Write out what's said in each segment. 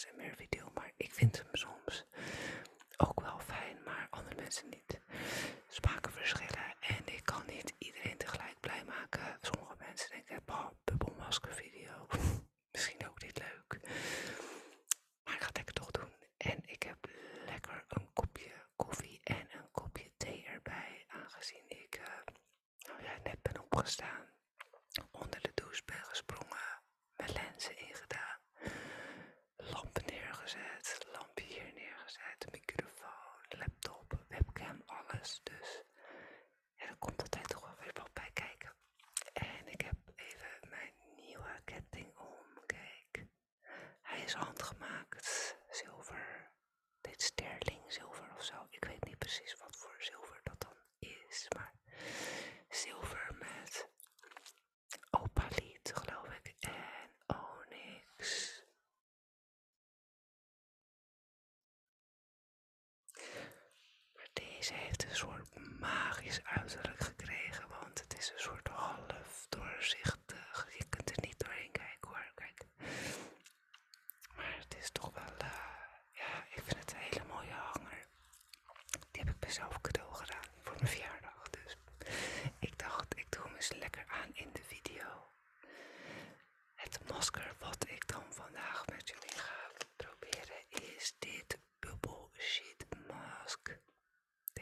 ASMR-video, maar ik vind hem soms ook wel fijn, maar andere mensen niet. Smaken verschillen. precies wat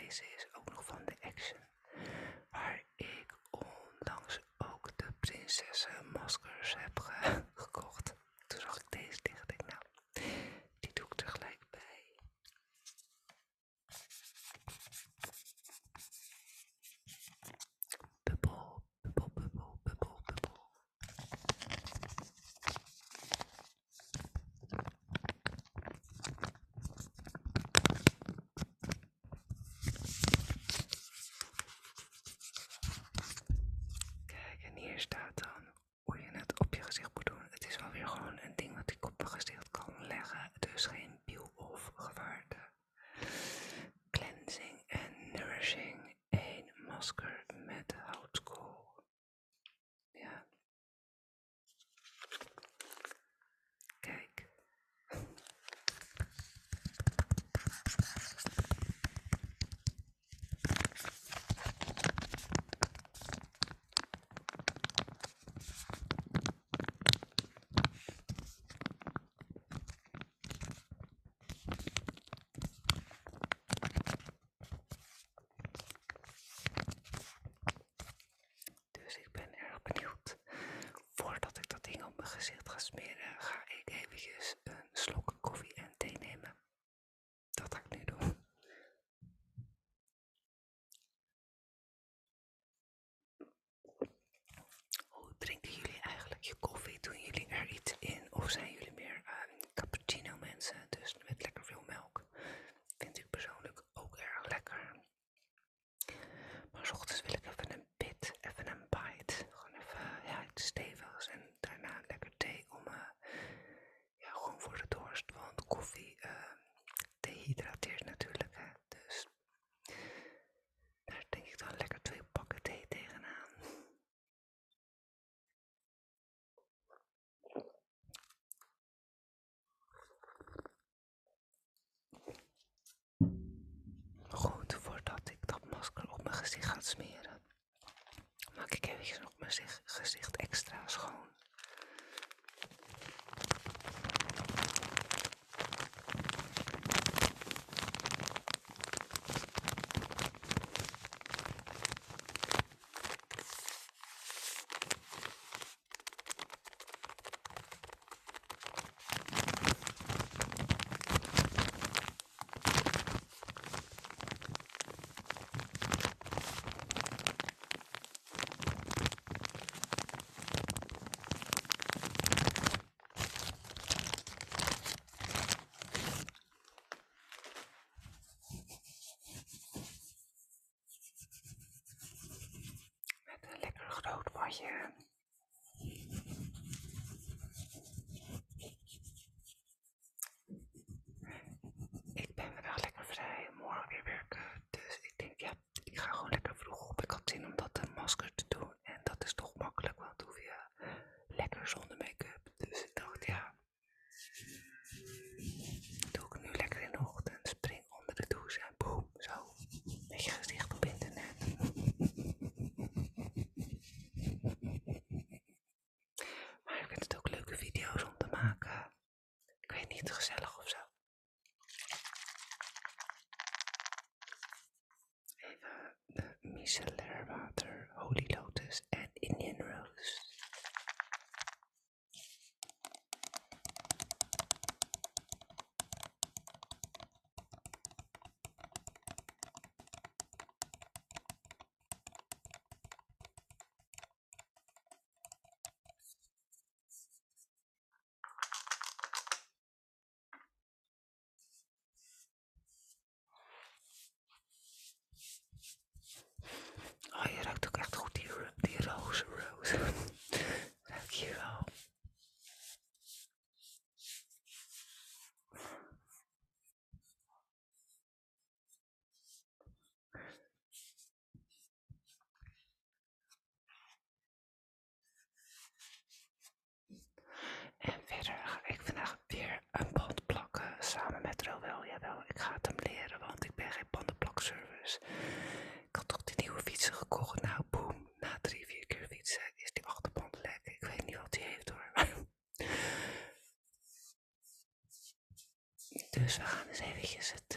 Deze is ook nog van de Action. Waar ik onlangs ook de prinsessenmaskers heb gehad gezicht ga smeren, ga ik eventjes een slok koffie en thee nemen. Dat ga ik nu doen. Hoe drinken jullie eigenlijk je koffie? Doen jullie er iets in of zijn jullie you. initially. dus we gaan eens eventjes het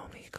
know me.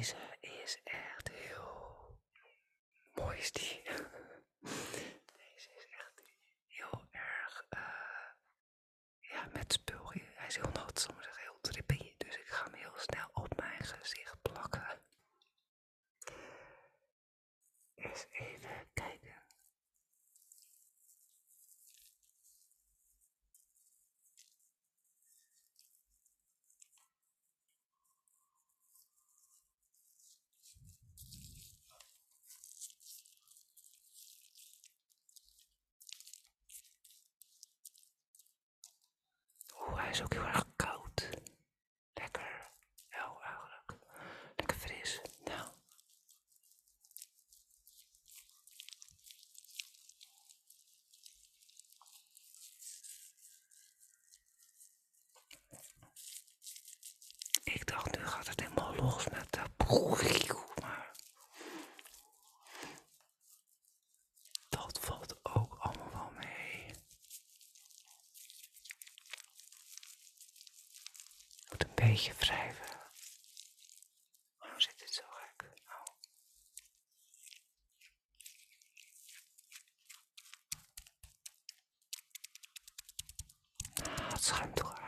Deze is echt heel mooi is die. Deze is echt heel erg eh, ja, met spul. Hij is heel nat, soms echt heel trippy. Dus ik ga hem heel snel op mijn gezicht plakken. Is even is ook beetje wrijven. Zit het zo gek? Ah, het schuimt toch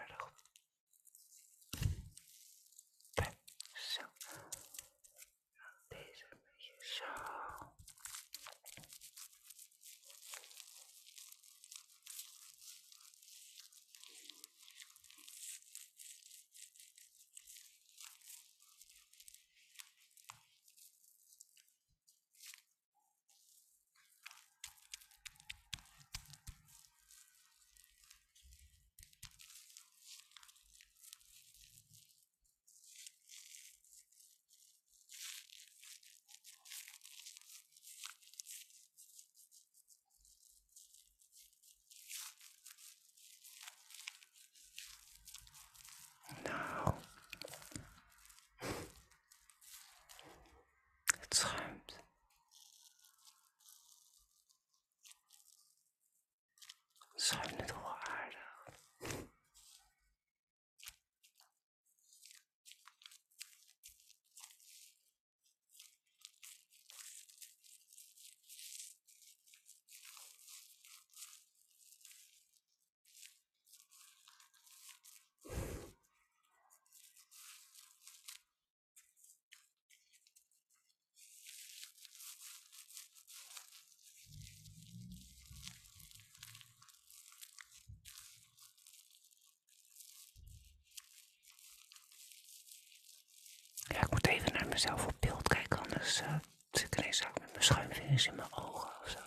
mezelf op beeld kijken, anders uh, zit ik ineens ook met mijn schuimvingers in mijn ogen of zo.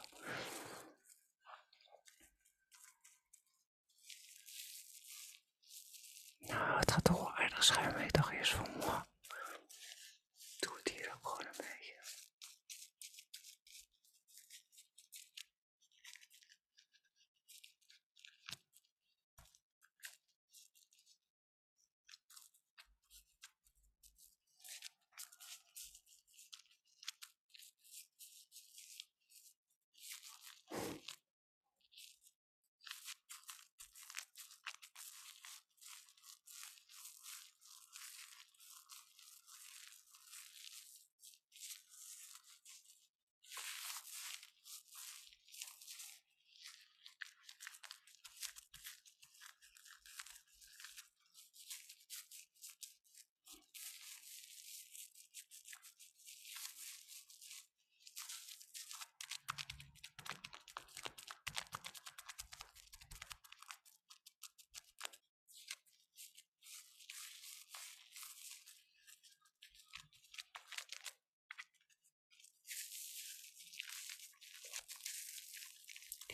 Nou, het gaat toch wel aardig schuimen. Ik dacht eerst van, wow. Doe het hier ook gewoon een beetje.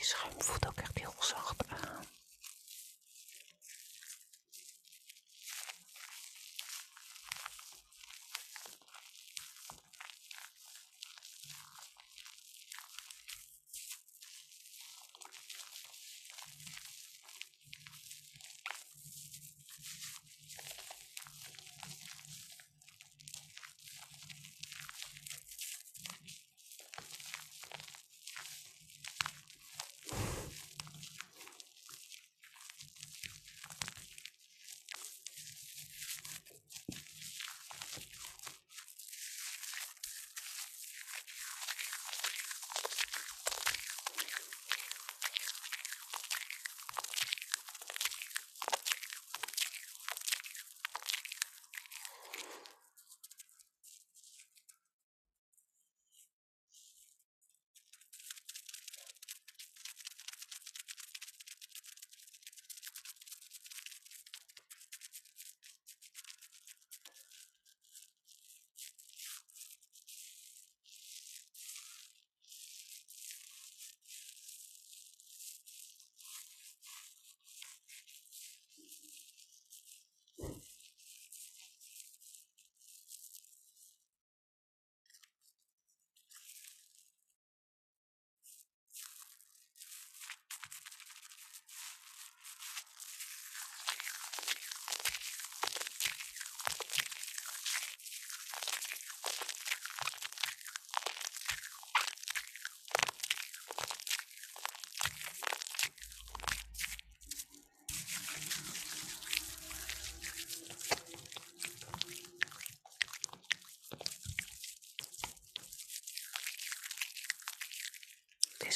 Die schuim voelt ook echt heel zacht aan.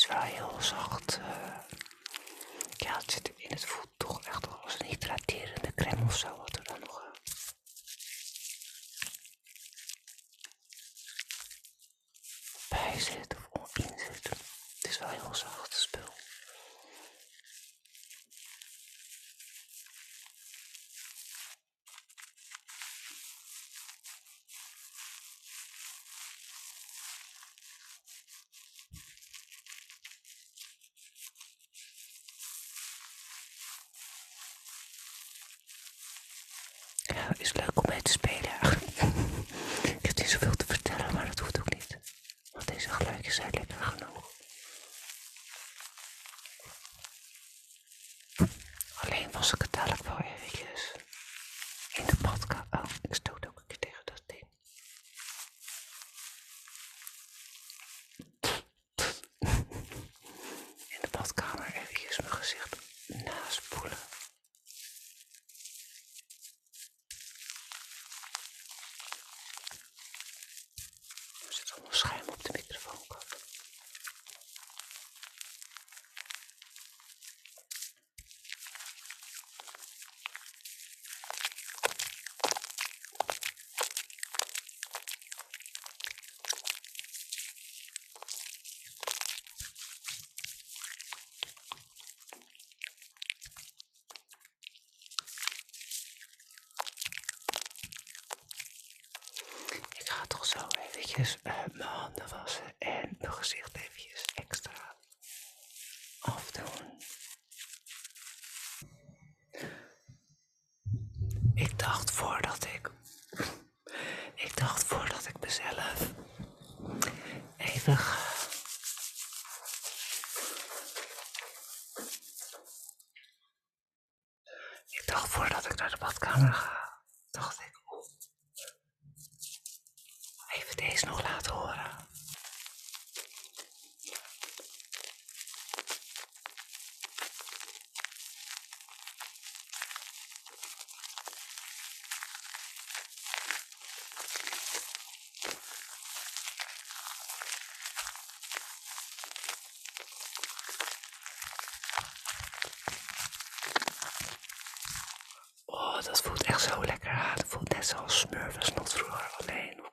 is wel heel zacht. Eh. Ja, het zit in het voet toch echt wel als een hydraterende crème of zo. Dus mijn handen wassen en mijn gezicht even dat voelt echt zo lekker. Het voelt net zoals smurfers nog vroeger. Alleen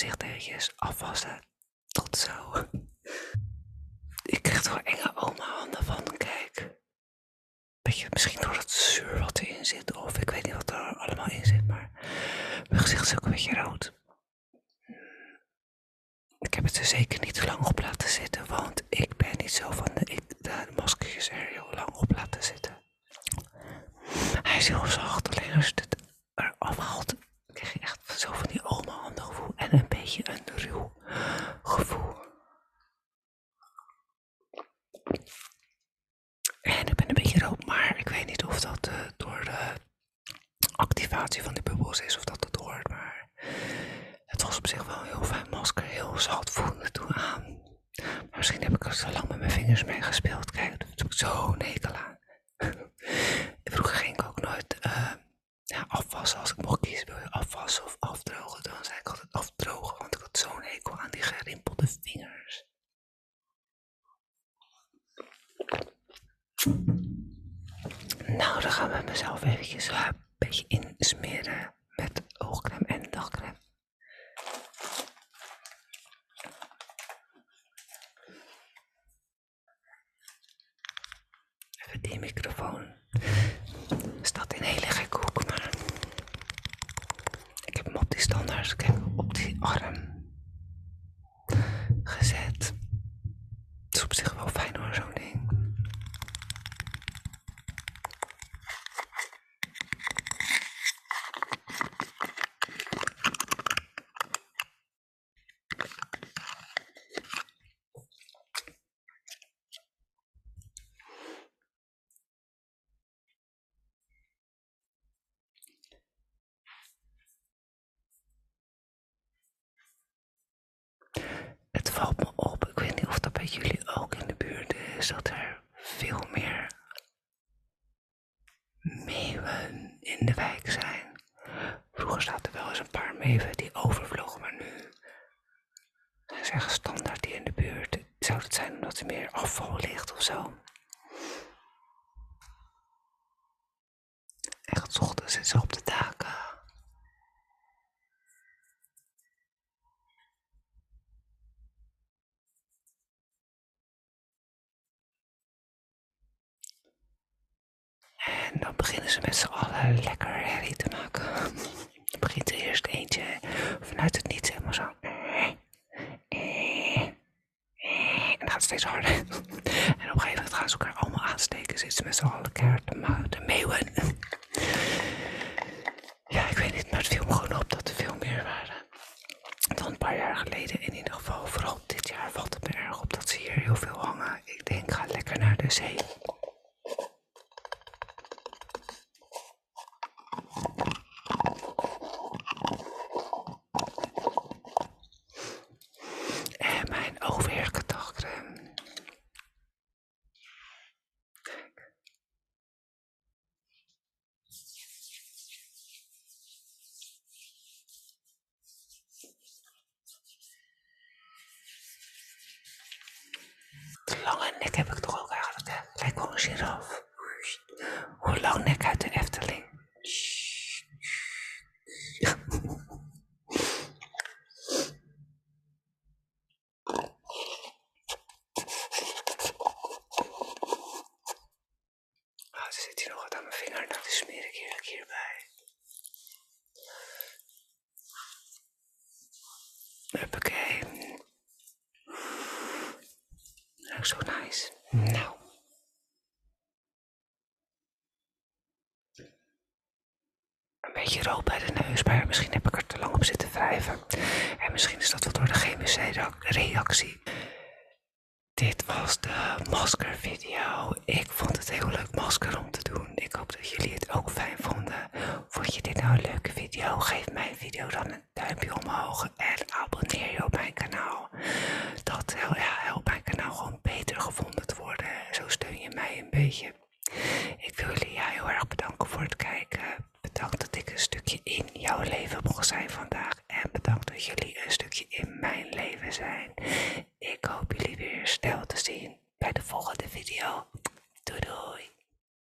gezicht is afwassen. Kijk, dat heb ik zo nekel aan. Vroeger ging ik ook nooit uh, ja, afwassen. Als ik mocht kiezen, wil je afwassen of afdrogen? Dan zei ik altijd afdrogen, want ik had zo'n hekel aan die gerimpelde vingers. Nou, dan gaan we mezelf eventjes een beetje insmeren met oogcreme en dagcreme. Even die microfoon. Staat in een hele gekke hoek, maar ik heb hem op die standaard, kijk, op die arm gezet. Het is op zich wel fijn hoor, zo'n ding. Het valt me op, ik weet niet of dat bij jullie ook in de buurt is, dat er veel meer meeuwen in de wijk zijn. Vroeger zaten er wel eens een paar meeuwen die overvlogen, maar nu zijn ze echt standaard hier in de buurt. Zou het zijn omdat er meer afval ligt of zo? Echt, ochtends zitten ze op de daken. En dan beginnen ze met z'n allen lekker herrie te maken. Dan begint er eerst eentje vanuit het niets helemaal zo. En dan gaat steeds harder. En op een gegeven moment gaan ze elkaar allemaal aansteken. Zitten ze met z'n allen keihard te, te meeuwen. Ja, ik weet niet, maar het viel me gewoon op dat er veel meer waren. Dan een paar jaar geleden in ieder geval. Vooral dit jaar valt het me erg op dat ze hier heel veel hangen. Ik denk, ga lekker naar de zee. En mijn overige dagcreme. Kijk. De lange nek heb ik toch ook eigenlijk, hè? Lijkt wel een giraf. Hoe lang nek uit de Efteling? Ah, er zit hier nog wat aan mijn vinger, nou die smeer ik hier, hierbij. Huppakee. Ook zo nice. Nou. Een beetje rood bij de neus, maar misschien heb ik er te lang op zitten wrijven. En misschien is dat wel door de chemische reactie. Dit was de maskervideo. Ik vond het heel leuk masker om te doen. Ik hoop dat jullie het ook fijn vonden. Vond je dit nou een leuke video? Geef mijn video dan een duimpje omhoog en abonneer je op mijn kanaal. Dat ja, helpt gewoon beter gevonden te worden. Zo steun je mij een beetje. Ik wil jullie ja, heel erg bedanken voor het kijken. Bedankt dat ik een stukje in jouw leven mocht zijn vandaag. En bedankt dat jullie een stukje in mijn leven zijn. Ik hoop jullie weer snel te zien bij de volgende video. Doei doei!